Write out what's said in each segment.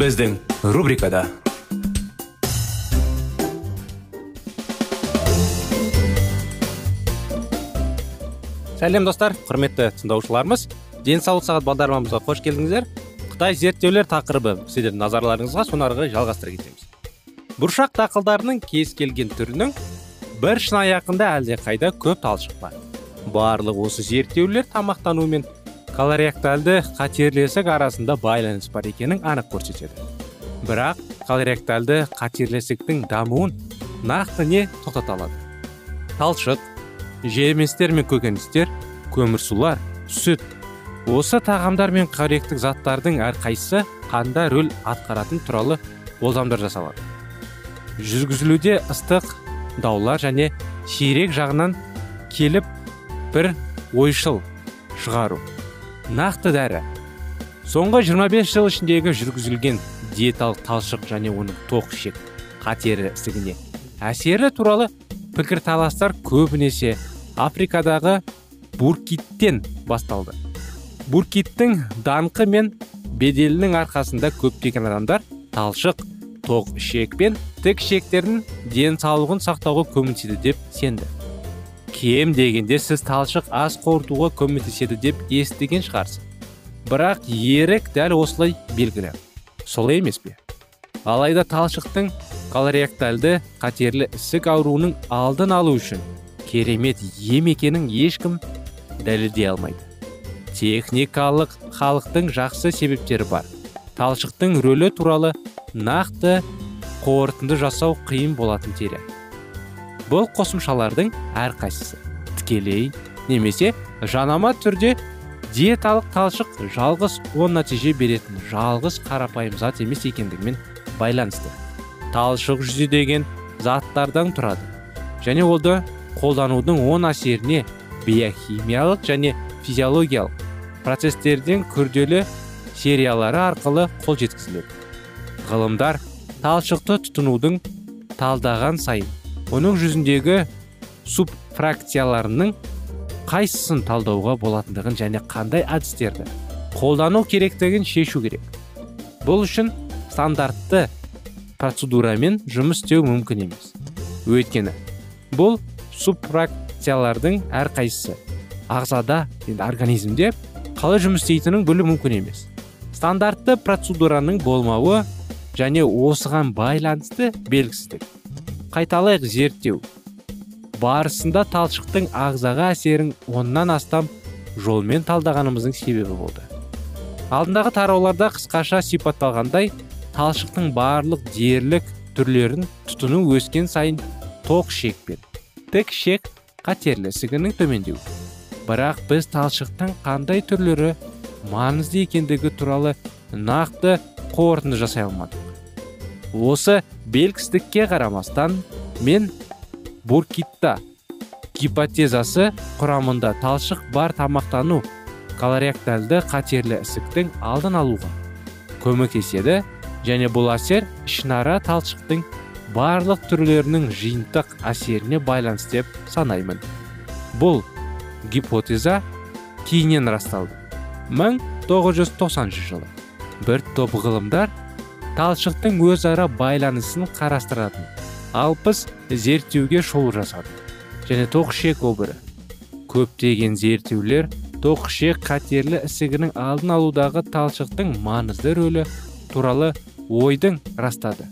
Біздің рубрикада сәлем достар. Құрметті тыңдаушыларымыз денсаулық сағат бағдарламамызға қош келдіңіздер. Қытай зерттеулер тақырыбы сіздердің назарларыңызға соны ары қарай жалғастыра кетеміз. Бұршақ дақылдарының кез келген түрінің бір шынаяқында әлде қайда көп талшық бар барлық осы зерттеулер тамақтану мен колоректальды қатерлі ісік арасында байланыс бар екенін анық көрсетеді. Бірақ колоректальды қатерлі ісіктің дамуын нақты не тоқтата алады? Талшық жемістер мен көкөністер көмірсулар сүт осы тағамдар мен қоректік заттардың әрқайсысы қанда рөл атқаратын туралы болжамдар жасалады. Жүргізілуде ыстық даулар және ширек жағынан келіп бір ойшыл шығару. Нақты дәрі. Соңғы 25 жыл ішіндегі жүргізілген диеталық талшық және оның тоқ ішек қатері ісігіне әсері туралы пікірталастар көбінесе африкадағы буркиттен басталды. Буркиттің даңқы мен беделінің арқасында көптеген адамдар талшық тоқ ішек пен тік ішектердің денсаулығын сақтауға көмектеседі деп сенді. Кем дегенде сіз талшық ас қорытуға көмектеседі деп естіген шығарсыз. Бірақ ерік дәл осылай белгілі. Солай емес пе? Алайда талшықтың колоректальды қатерлі ісік ауруының алдын алу үшін керемет ем екенін ешкім дәлелдей алмайды. Техникалық халықтың жақсы себептері бар. Талшықтың рөлі туралы нақты қорытынды жасау қиын болатын тере бұл қосымшалардың әрқайсысы. Тікелей немесе жанама түрде диеталық талшық жалғыз оң нәтиже беретін жалғыз қарапайым зат емес екендігімен байланысты. Талшық жүзедеген заттардан тұрады. Және олды қолданудың оң әсеріне биохимиялық және физиологиялық процестердің күрделі сериялары арқылы қол жеткізіледі. Ғылымдар талшықты тұтынудың талдаған сайын оның жүзіндегі субфракцияларының қайсысын талдауға болатындығын және қандай әдістерді қолдану керектігін шешу керек. Бұл үшін стандартты процедурамен жұмыс істеу мүмкін емес. Өйткені бұл субфракциялардың әрқайсысы ағзада енді организмде қалай жұмыс істейтінін білу мүмкін емес. Стандартты процедураның болмауы және осыған байланысты белгісіздік. Қайталайық зерттеу. Барысында талшықтың ағзаға әсерін оннан астам жолмен талдағанымыздың себебі болды. Алдындағы тарауларда қысқаша сипатталғандай талшықтың барлық дерлік түрлерін тұтыну өскен сайын тоқ ішек пен тік ішек қатерлі ісігінің төмендеу бірақ біз талшықтың қандай түрлері маңызды екендігі туралы нақты қорытынды жасай алмадық. Осы белгісіздікке қарамастан мен буркитта гипотезасы құрамында талшық бар тамақтану колоректальды қатерлі ісіктің алдын алуға көмектеседі және бұл әсер ішінара талшықтың барлық түрлерінің жиынтық әсеріне байланысты деп санаймын. Бұл гипотеза кейіннен расталды. 1990 жылы бір топ ғылымдар талшықтың өзара байланысын қарастыратын. Алпыс зерттеуге шолу жасады және тоқішек обыры. Көптеген зерттеулер тоқішек қатерлі ісігінің алдын алудағы талшықтың маңызды рөлі туралы ойдың растады.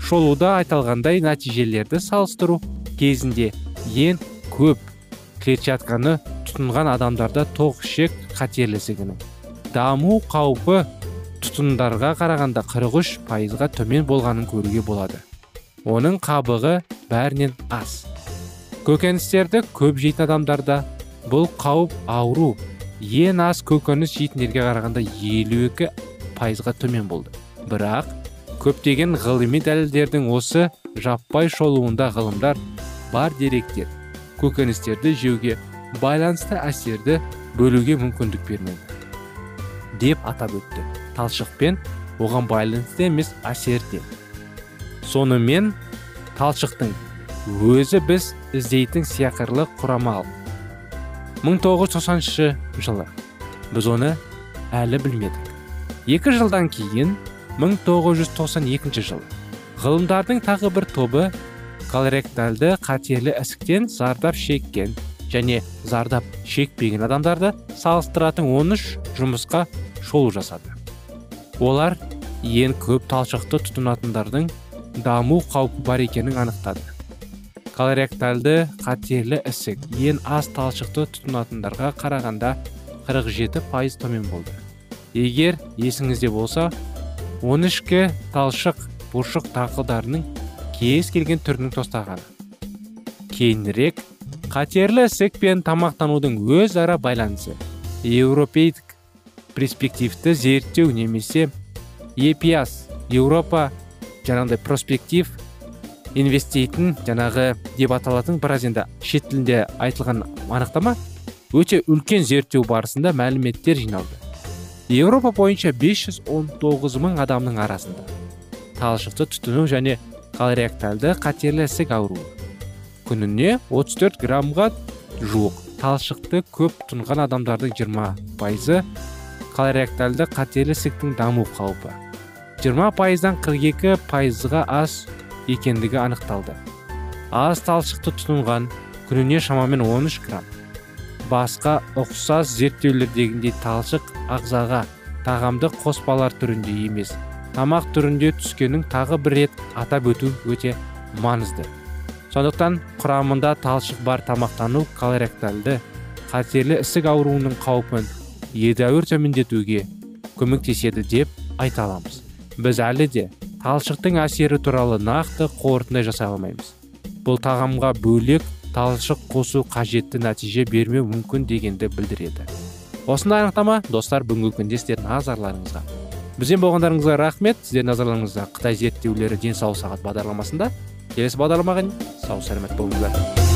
Шолуда айталғандай нәтижелерді салыстыру кезінде ең көп клетчатканы тұтынған адамдарда тоқ ішек қатерлісігінің даму қаупі тұтындарға қарағанда 43 пайызға төмен болғанын көруге болады. Оның қабығы бәрінен аз. Көкөністерді көп жейтін адамдарда бұл қауіп ауру. Ең аз көкөніс жейтіндерге қарағанда елу екі пайызға төмен болды. Бірақ көптеген ғылыми дәлелдердің осы жаппай шолуында ғылымдар бар деректер көкөністерді жеуге байланысты әсерді бөлуге мүмкіндік бермеді деп атап өтті. Талшықпен оған байланысты емес әсерде сонымен талшықтың өзі біз іздейтін сияқырлы құрамал 1990 жылы. Біз оны әлі білмедік. Екі жылдан кейін 1992 жылы ғылымдардың тағы бір тобы колоректальды қатерлі ісіктен зардап шеккен және зардап шекпеген адамдарды салыстыратын 13 жұмысқа шолу жасады. Олар ең көп талшықты тұтынатындардың даму қаупі бар екенін анықтады. Колоректальды қатерлі ісік ең аз талшықты тұтынатындарға қарағанда 47 пайыз төмен болды. Егер есіңізде болса 13 талшық бұршық тақылдарының кез келген түрінің тостағаны. Кейінірек қатерлі ісік пен тамақтанудың өзара байланысы. Еуропейдік перспективті зерттеу немесе епиас еуропа жаңағыдай проспектив инвестейтін жаңағы деп аталатын біраз енді шет тілінде айтылған анықтама өте үлкен зерттеу барысында мәліметтер жиналды. Еуропа бойынша 519 мың адамның арасында талшықты тұтыну және колоректальды қатерлі ісік ауруы. Күніне 34 граммға жуық талшықты көп тұнған адамдардың 20 пайызы колоректальды ісіктің даму қаупі. 20 пайыздан 42 пайызға аз екендігі анықталды. Аз талшықты тұтынған күніне шамамен 13 грамм. Басқа ұқсас зерттеулердегіндей талшық ағзаға тағамды қоспалар түрінде емес тамақ түрінде түскенін тағы бір рет атап өту өте маңызды. Сондықтан құрамында талшық бар тамақтану колоректальды қатерлі ісік ауруының қаупін едәуір төмендетуге көмектеседі деп айта аламыз. Біз әлі де талшықтың әсері туралы нақты қорытынды жасай алмаймыз. Бұл тағамға бөлек талшық қосу қажетті нәтиже бермеу мүмкін дегенді білдіреді. Осындай анықтама достар бүгінгі күнде сіздердің назарларыңызға. Бізбен болғандарыңызға рахмет. Сіздердің назарларыңызға қытай зерттеулері денсаулық сағат бағдарламасында. Келесі бағдарламаға сау сәлемет болыңыздар.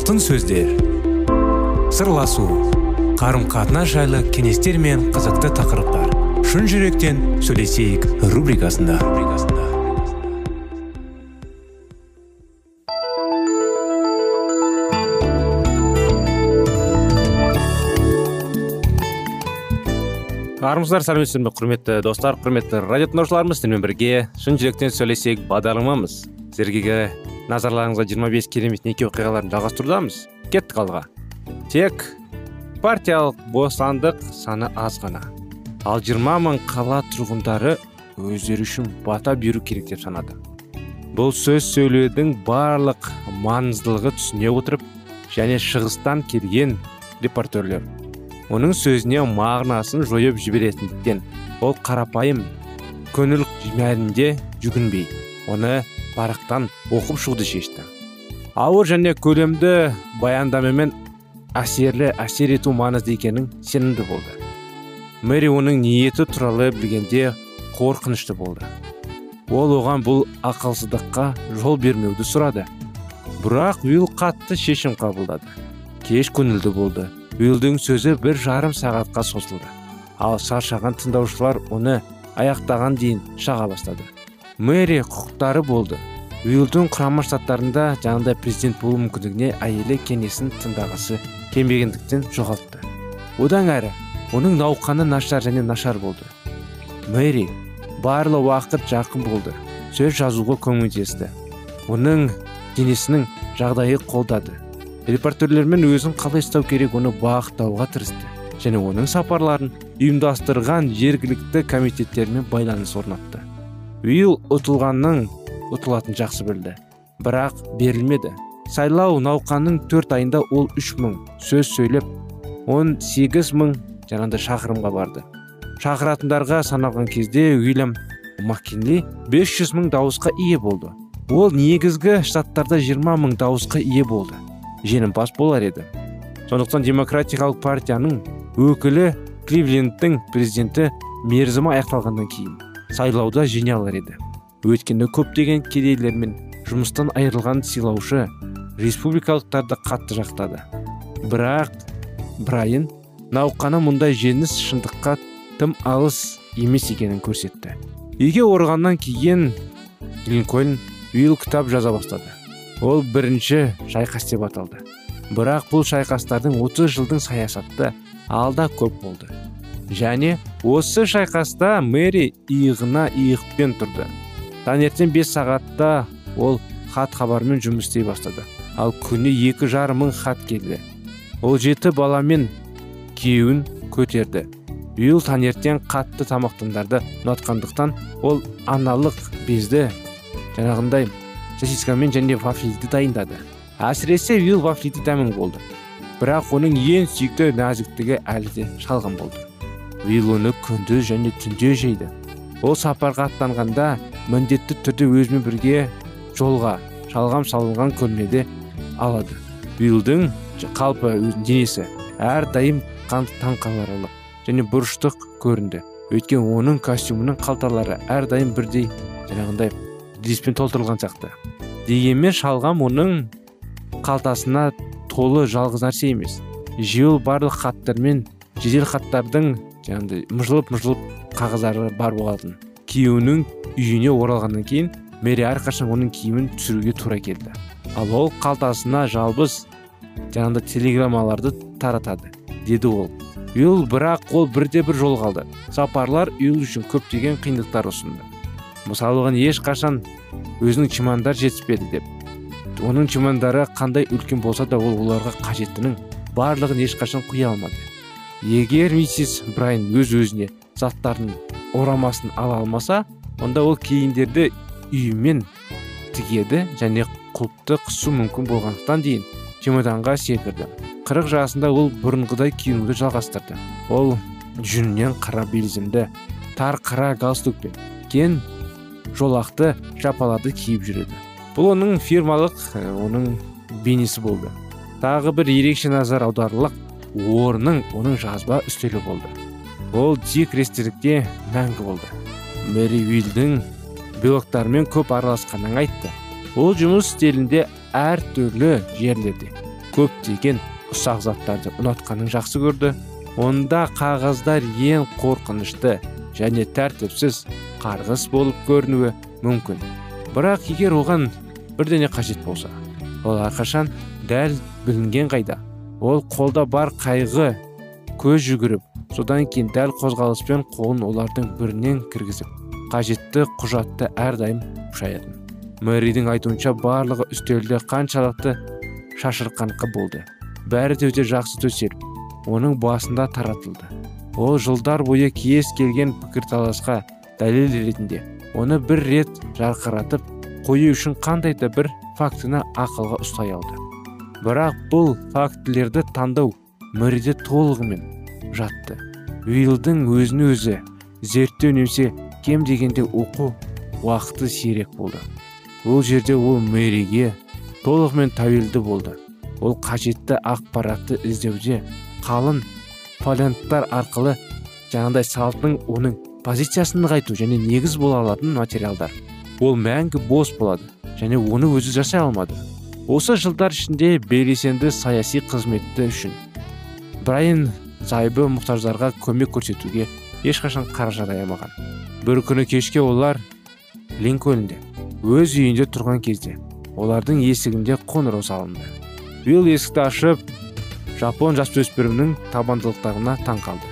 Алтын сөздер. Сырласу қарым қатынас жайлы кеңестер мен қызықты тақырыптар. Шын жүректен сөйлесейік рубрикасында. Армысыздар сәлеметсіздер ме құрметті достар құрметті радио тыңдаушыларымыз сіздермен бірге шын жүректен сөйлесейік бағдарламамыз. Сіздерге назарларыңызға 25 керемет неке оқиғаларын жалғастырудамыз. Кеттік алға тек партиялық бостандық саны аз ғана. Ал 20 мың қала тұрғындары өздері үшін бата беру керек деп санады. Бұл сөз сөйлеудің барлық маңыздылығы түсіне отырып және шығыстан келген репортерлер. Оның сөзіне мағынасын жойып жіберетіндіктен ол қарапайым көңіл мәнінде жүгінбей оны парақтан оқып шығуды шешті. Ауыр және көлемді баяндаменен әсерлі әсер ету маңызды екенін сенімді болды. Мэри оның ниеті туралы білгенде қорқынышты болды. Ол оған бұл ақылсыздыққа жол бермеуді сұрады. Бірақ уилл қатты шешім қабылдады. Кеш көңілді болды. Уилдің сөзі бір жарым сағатқа созылды. Ал шаршаған тыңдаушылар оны аяқтаған дейін шаға бастады. Мэри құқықтары болды. Уилдің құрама штаттарында жаңағыдай президент болу мүмкіндігіне әйелі кеңесін тыңдағысы келмегендіктен жоғалтты. Одан әрі оның науқаны нашар және нашар болды. Мэри барлы уақыт жақын болды. Сөз жазуға көмектесті оның денесінің жағдайы қолдады. Репортерлермен өзін қалай ұстау керек оны бағыттауға тырысты және оның сапарларын ұйымдастырған жергілікті комитеттермен байланыс орнатты. Уилл ұтылғанның ұтылатын жақсы білді. Бірақ берілмеді. Сайлау науқанның төрт айында ол үш мың сөз сөйлеп он сегіз мың жаңағыдай шақырымға барды. Шақыратындарға саналған кезде уильям маккинли 500 мың дауысқа ие болды. Ол негізгі штаттарда 20 мың дауысқа ие болды. Жеңімпаз болар еді. Сондықтан демократиялық партияның өкілі кливлендтің президенті мерзімі аяқталғаннан кейін. Сайлауда жеңе алар еді. Өйткені көптеген кедейлер мен жұмыстан айырылған сыйлаушы республикалықтарды қатты жақтады. Бірақ брайан науқаны мұндай жеңіс шындыққа тым алыс емес екенін көрсетті. Үйге орғаннан кейін линкольн уилл кітап жаза бастады. Ол бірінші шайқас деп аталды. Бірақ бұл шайқастардың 30 жылдың саясатты алда көп болды. Және осы шайқаста мэри иығына иықпен тұрды. Таңертең бес сағатта ол хат хабармен жұмыс істей бастады. Ал күні екі жарым мың хат келді. Ол жеті баламен күйеуін көтерді. Уилл таңертең қатты тамақтандарды ұнатқандықтан ол аналық безді жаңағындай сосискамен және вафельді дайындады. Әсіресе уилл вафлиді дәмін болды. Бірақ оның ең сүйікті нәзіктігі әлі де шалғын болды. Оны күндіз және түнде жейді. Ол сапарға аттанғанда міндетті түрде өзімен бірге жолға шалғам салынған көрмеде алады. Уиллдің қалпы денесі әрдайым таңқаларлық және бұрыштық көрінді. Өйткені оның костюмінің қалталары әрдайым бірдей жаңағындай диспен толтырылған сияқты. Дегенмен шалғам оның қалтасына толы жалғыз нәрсе емес жеу барлық хаттар мен жедел хаттардың жаңағыдай мұжылып мұжылып қағаздары бар болатын. Күйеуінің үйіне оралғаннан кейін мэри әрқашан оның киімін түсіруге тура келді. Ал ол қалтасына жалбыз жаңағыдай телеграммаларды таратады деді ол. Уилл бірақ ол бірде бір жол қалды. Сапарлар уилл үшін көптеген қиындықтар ұсынды. Мысалы оған ешқашан өзінің чемодандар жетіспеді деп. Оның чемодандары қандай үлкен болса да ол оларға қажеттінің барлығын ешқашан құя алмады. Егер миссис брайн өз өзіне заттардың орамасын ала алмаса онда ол киімдерді үйімен тігеді және құлыпты қысу мүмкін болғандықтан дейін чемоданға секірді. Қырық жасында ол бұрынғыдай киінуді жалғастырды. Ол жүннен қара белзімді тар қара галстукпен кен жолақты жапаларды киіп жүреді. Бұл оның фирмалық оның бейнесі болды. Тағы бір ерекше назар аударылық орның оның жазба үстелі болды. Ол дик рестерлікте мәңгі болды. Мэри уилдің биологтармен көп араласқанын айтты. Ол жұмыс үстелінде әр түрлі жерлерде көптеген ұсақ заттарды ұнатқанын жақсы көрді. Онда қағаздар ең қорқынышты және тәртіпсіз қарғыс болып көрінуі мүмкін. Бірақ егер оған бірдеңе қажет болса ол әрқашан дәл білінген қайда? Ол қолда бар қайғы көз жүгіріп содан кейін дәл қозғалыспен қолын олардың бірінен кіргізіп қажетті құжатты әрдайым шаятын мэридің айтуынша барлығы үстелде қаншалықты шашырқаңқы болды. Бәрі де өте жақсы төселіп оның басында таратылды. Ол жылдар бойы кез келген пікірталасқа дәлел ретінде оны бір рет жарқыратып қою үшін қандай да бір фактіні ақылға ұстай алды. Бірақ бұл фактілерді таңдау мэриде толығымен жатты. Уилдың өзін өзі зерттеу немесе кем дегенде оқу уақыты сирек болды. Ол жерде ол мэриге толығымен тәуелді болды. Ол қажетті ақпаратты іздеуде қалын фолианттар арқылы жаңағыдай салтының оның позициясын нығайту және негіз бола алатын материалдар. Ол мәңгі бос болады және оны өзі жасай алмады. Осы жылдар ішінде белсенді саяси қызметті үшін брайан зайбы мұқтаждарға көмек көрсетуге ешқашан қаражат аямаған. Бір күні кешке олар линкольнде өз үйінде тұрған кезде олардың есігінде қоңырау салынды билл есікті ашып жапон жасөспірімнің табандылықтарына таң қалды.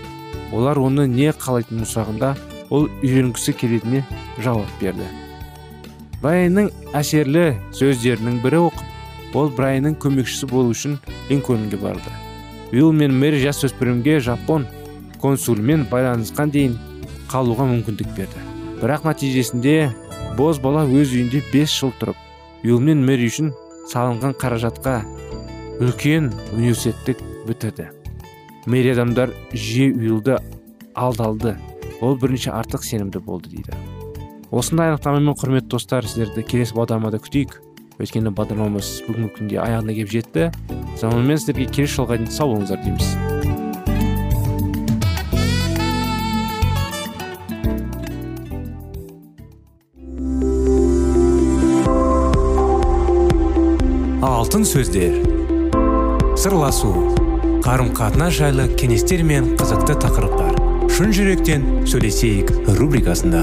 Олар оны не қалайтынын сұрағанда ол үйренгісі келетініне жауап берді. Брайанның әсерлі сөздерінің бірі оқып ол брайанның көмекшісі болу үшін линкольнге барды уилл мен мэри жасөспірімге жапон консулымен байланысқан дейін қалуға мүмкіндік берді бірақ нәтижесінде боз бала өз үйінде бес жыл тұрып уилл мен мэри үшін салынған қаражатқа үлкен университеттік бітірді мэри адамдар жиі уиллды алдалды ол бірінші артық сенімді болды дейді осындай анықтамамен құрметті достар сіздерді келесі бағдарламада күтейік өйткені бағдарламамыз бүгінгі күнде аяғына келіп жетті. Сонымен сіздерге келесі жолға дейін сау болыңыздар дейміз. Алтын сөздер. Сырласу. Қарым қатынас жайлы кеңестер мен қызықты тақырыптар. Шын жүректен сөйлесейік рубрикасында.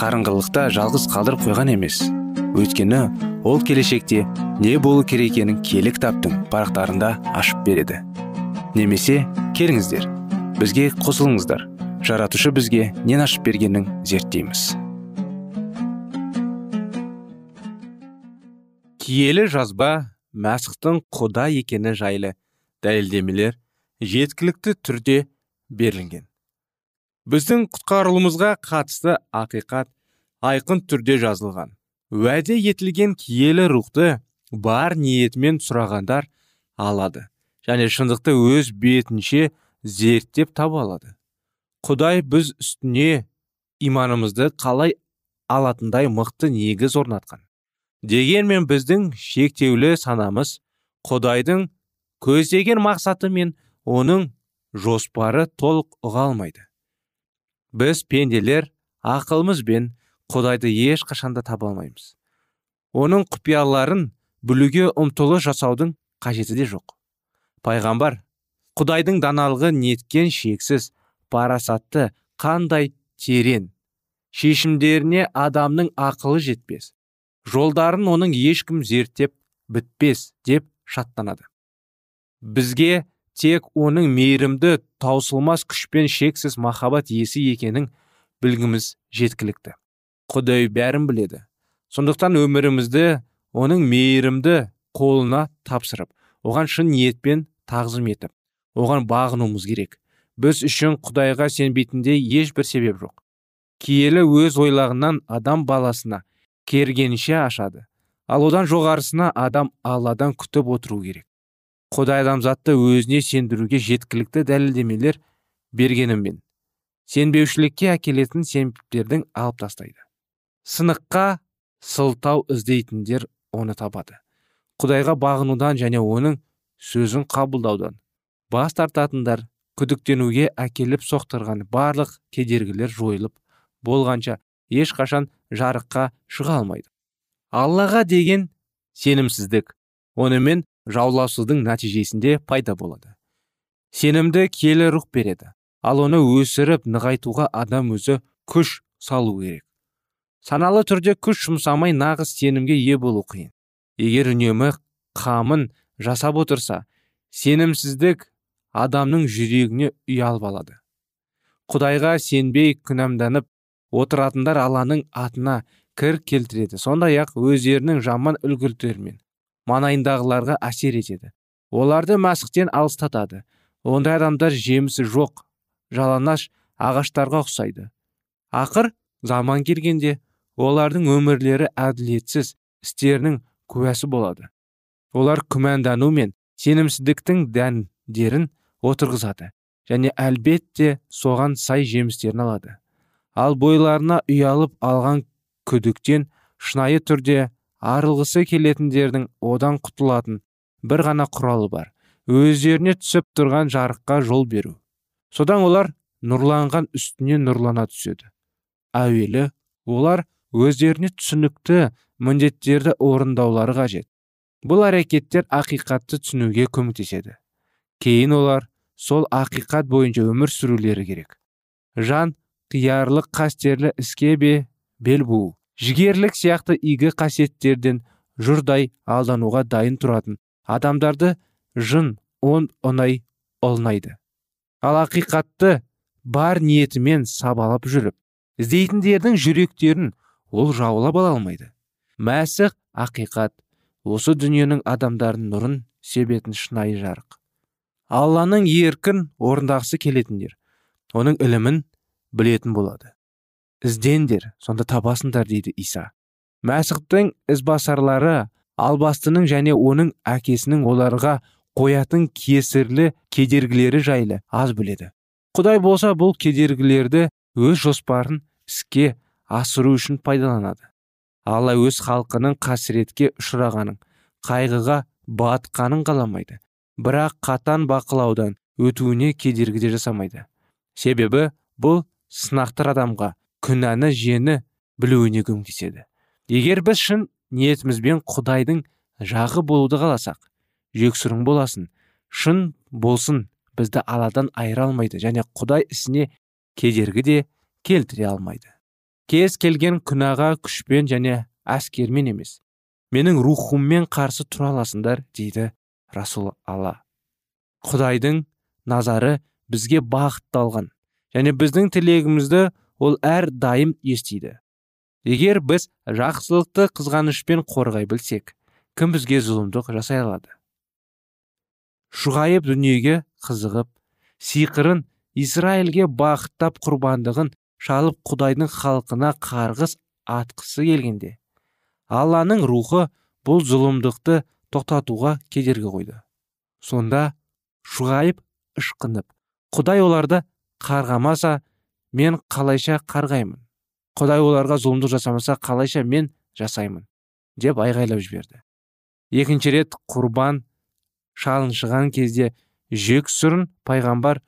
қарыңғылықта жалғыз қалдырып қойған емес. Өйткені ол келешекте не болу керек екенін киелі кітаптың парақтарында ашып береді. Немесе келіңіздер бізге қосылыңыздар. Жаратушы бізге нен ашып бергенін зерттейміз. Киелі жазба мәсіхтің құда екені жайлы дәлелдемелер жеткілікті түрде берілген біздің құтқарылуымызға қатысты ақиқат айқын түрде жазылған. Уәде етілген киелі рухты бар ниетімен сұрағандар алады және шындықты өз бетінше зерттеп таба алады. Құдай біз үстіне иманымызды қалай алатындай мықты негіз орнатқан. Дегенмен біздің шектеулі санамыз құдайдың көздеген мақсаты мен оның жоспары толық ұға алмайды. Біз пенделер ақылымызбен құдайды ешқашанда таба алмаймыз. Оның құпияларын білуге ұмтылыс жасаудың қажеті де жоқ. Пайғамбар құдайдың даналығы неткен шексіз парасатты қандай терең шешімдеріне адамның ақылы жетпес жолдарын оның ешкім зерттеп бітпес деп шаттанады. Бізге тек оның мейірімді таусылмас күшпен шексіз махаббат иесі екенін білгіміз жеткілікті. Құдай бәрін біледі. Сондықтан өмірімізді оның мейірімді қолына тапсырып оған шын ниетпен тағзым етіп оған бағынуымыз керек. Біз үшін құдайға сенбейтіндей ешбір себеп жоқ. Киелі өз ойлағынан адам баласына кергенше ашады. Ал одан жоғарысына адам алладан күтіп отыру керек. Құдай адамзатты өзіне сендіруге жеткілікті дәлелдемелер бергенімен сенбеушілікке әкелетін себептердің алып тастайды. Сыныққа сылтау іздейтіндер оны табады. Құдайға бағынудан және оның сөзін қабылдаудан бас тартатындар күдіктенуге әкеліп соқтырған барлық кедергілер жойылып болғанша ешқашан жарыққа шыға алмайды. Аллаға деген сенімсіздік. Онымен жауласудың нәтижесінде пайда болады. Сенімді келі рух береді ал оны өсіріп нығайтуға адам өзі күш салу керек. Саналы түрде күш жұмсамай нағыз сенімге ие болу қиын. Егер үнемі қамын жасап отырса сенімсіздік адамның жүрегіне ұялып алады. Құдайға сенбей күнәмданып отыратындар алланың атына кір келтіреді. Сондай ақ өздерінің жаман үлгілерімен манайындағыларға әсер етеді. Оларды мәсіхтен алыстатады ондай адамдар жемісі жоқ жаланаш ағаштарға ұқсайды. Ақыр заман келгенде олардың өмірлері әділетсіз істерінің куәсі болады. Олар күмәндану мен сенімсіздіктің дәндерін отырғызады және әлбетте соған сай жемістерін алады. Ал бойларына ұялып алған күдіктен шынайы түрде арылғысы келетіндердің одан құтылатын бір ғана құралы бар өздеріне түсіп тұрған жарыққа жол беру. Содан олар нұрланған үстіне нұрлана түседі. Әуелі олар өздеріне түсінікті міндеттерді орындаулары қажет. Бұл әрекеттер ақиқатты түсінуге көмектеседі. Кейін олар сол ақиқат бойынша өмір сүрулері керек. Жан қиярлық қастерлі іске бе бел буу. Жігерлік сияқты игі қасиеттерден жұрдай алдануға дайын тұратын адамдарды жын он ұнай олнайды. Ал ақиқатты бар ниетімен сабалап жүріп іздейтіндердің жүректерін ол жаулап ала алмайды. Мәсіх ақиқат осы дүниенің адамдарын нұрын себетін шынайы жарық. Алланың еркін орындағысы келетіндер оның ілімін білетін болады. Іздендер сонда табасыңдар дейді иса. Мәсіхтің ізбасарлары албастының және оның әкесінің оларға қоятын кесірлі кедергілері жайлы аз біледі. Құдай болса бұл кедергілерді өз жоспарын іске асыру үшін пайдаланады. Алла өз халқының қасіретке ұшырағанын қайғыға батқанын қаламайды. Бірақ қатан бақылаудан өтуіне кедергі де жасамайды. Себебі бұл сынақтар адамға күнәні жені білуіне көмектеседі. Егер біз шын ниетімізбен құдайдың жағы болуды қаласақ жексұрын боласын шын болсын бізді алладан айыра алмайды және құдай ісіне кедергі де келтіре алмайды. Кез келген күнәға күшпен және әскермен емес менің рухыммен қарсы тұра аласыңдар дейді расул алла құдайдың назары бізге бағытталған және біздің тілегімізді ол әр дайым естиді. Егер біз жақсылықты қызғанышпен қорғай білсек кім бізге зұлымдық жасай алады? Шұғайып дүниеге қызығып сиқырын израильге бағыттап құрбандығын шалып құдайдың халқына қарғыс атқысы келгенде алланың рухы бұл зұлымдықты тоқтатуға кедергі қойды. Сонда шұғайып ышқынып құдай оларды қарғамаса мен қалайша қарғаймын? Құдай оларға зұлымдық жасамаса қалайша мен жасаймын? деп айғайлап жіберді. Екінші рет құрбан шалыншыған кезде жек сүрін пайғамбар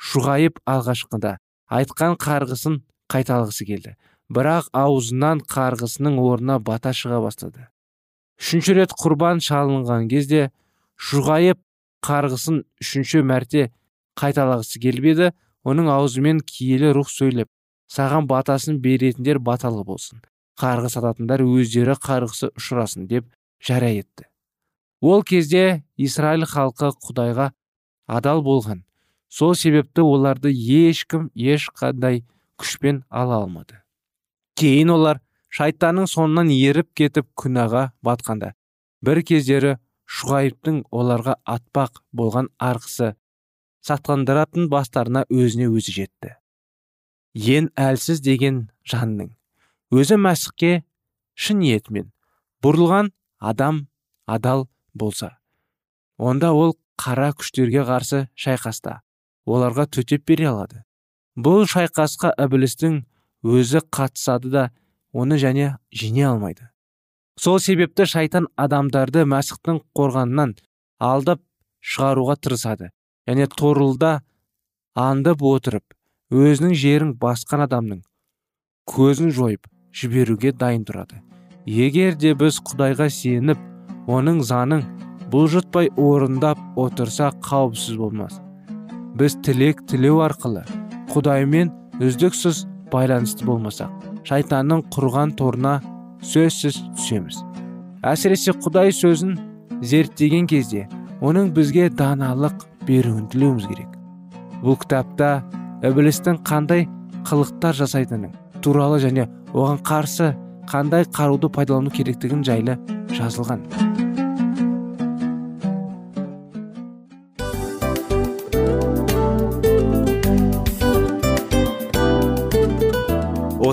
шұғайып алғашқыда айтқан қарғысын қайталғысы келді. Бірақ аузынан қарғысының орнына бата шыға бастады. Үшінші рет құрбан шалынған кезде шұғайып қарғысын үшінші мәрте қайталағысы келіп еді. Оның аузымен киелі рух сөйлеп саған батасын беретіндер баталы болсын қарғыс ататындар өздері қарғысы ұшырасын деп жария етті. Ол кезде израиль халқы құдайға адал болған. Сол себепті оларды ешкім ешқандай күшпен ала алмады. Кейін олар шайтанның соңынан еріп кетіп күнәға батқанда бір кездері шұғайыптың оларға атпақ болған арқысы сатқандыратын бастарына өзіне өзі жетті. Ең әлсіз деген жанның. Өзі мәсіхке шын ниетімен. Бұрылған адам адал болса. Онда ол қара күштерге қарсы шайқаста. Оларға төтеп бере алады. Бұл шайқасқа ібілістің өзі қатысады да оны және жеңе алмайды. Сол себепті шайтан адамдарды мәсіхтің қорғанынан алдап шығаруға тырысады. Және торылда андып отырып өзінің жерін басқан адамның көзін жойып жіберуге дайын тұрады. Егер де біз құдайға сеніп оның заңын бұлжытпай орындап отырса қауіпсіз болмас. Біз тілек тілеу арқылы құдаймен үздіксіз байланысты болмасақ шайтанның құрған торына сөзсіз түсеміз. Әсіресе құдай сөзін зерттеген кезде оның бізге даналық беруін тілеуіміз керек. Бұл кітапта ібілістің қандай қылықтар жасайтынын туралы және оған қарсы қандай қаруды пайдалану керектігін жайлы жазылған.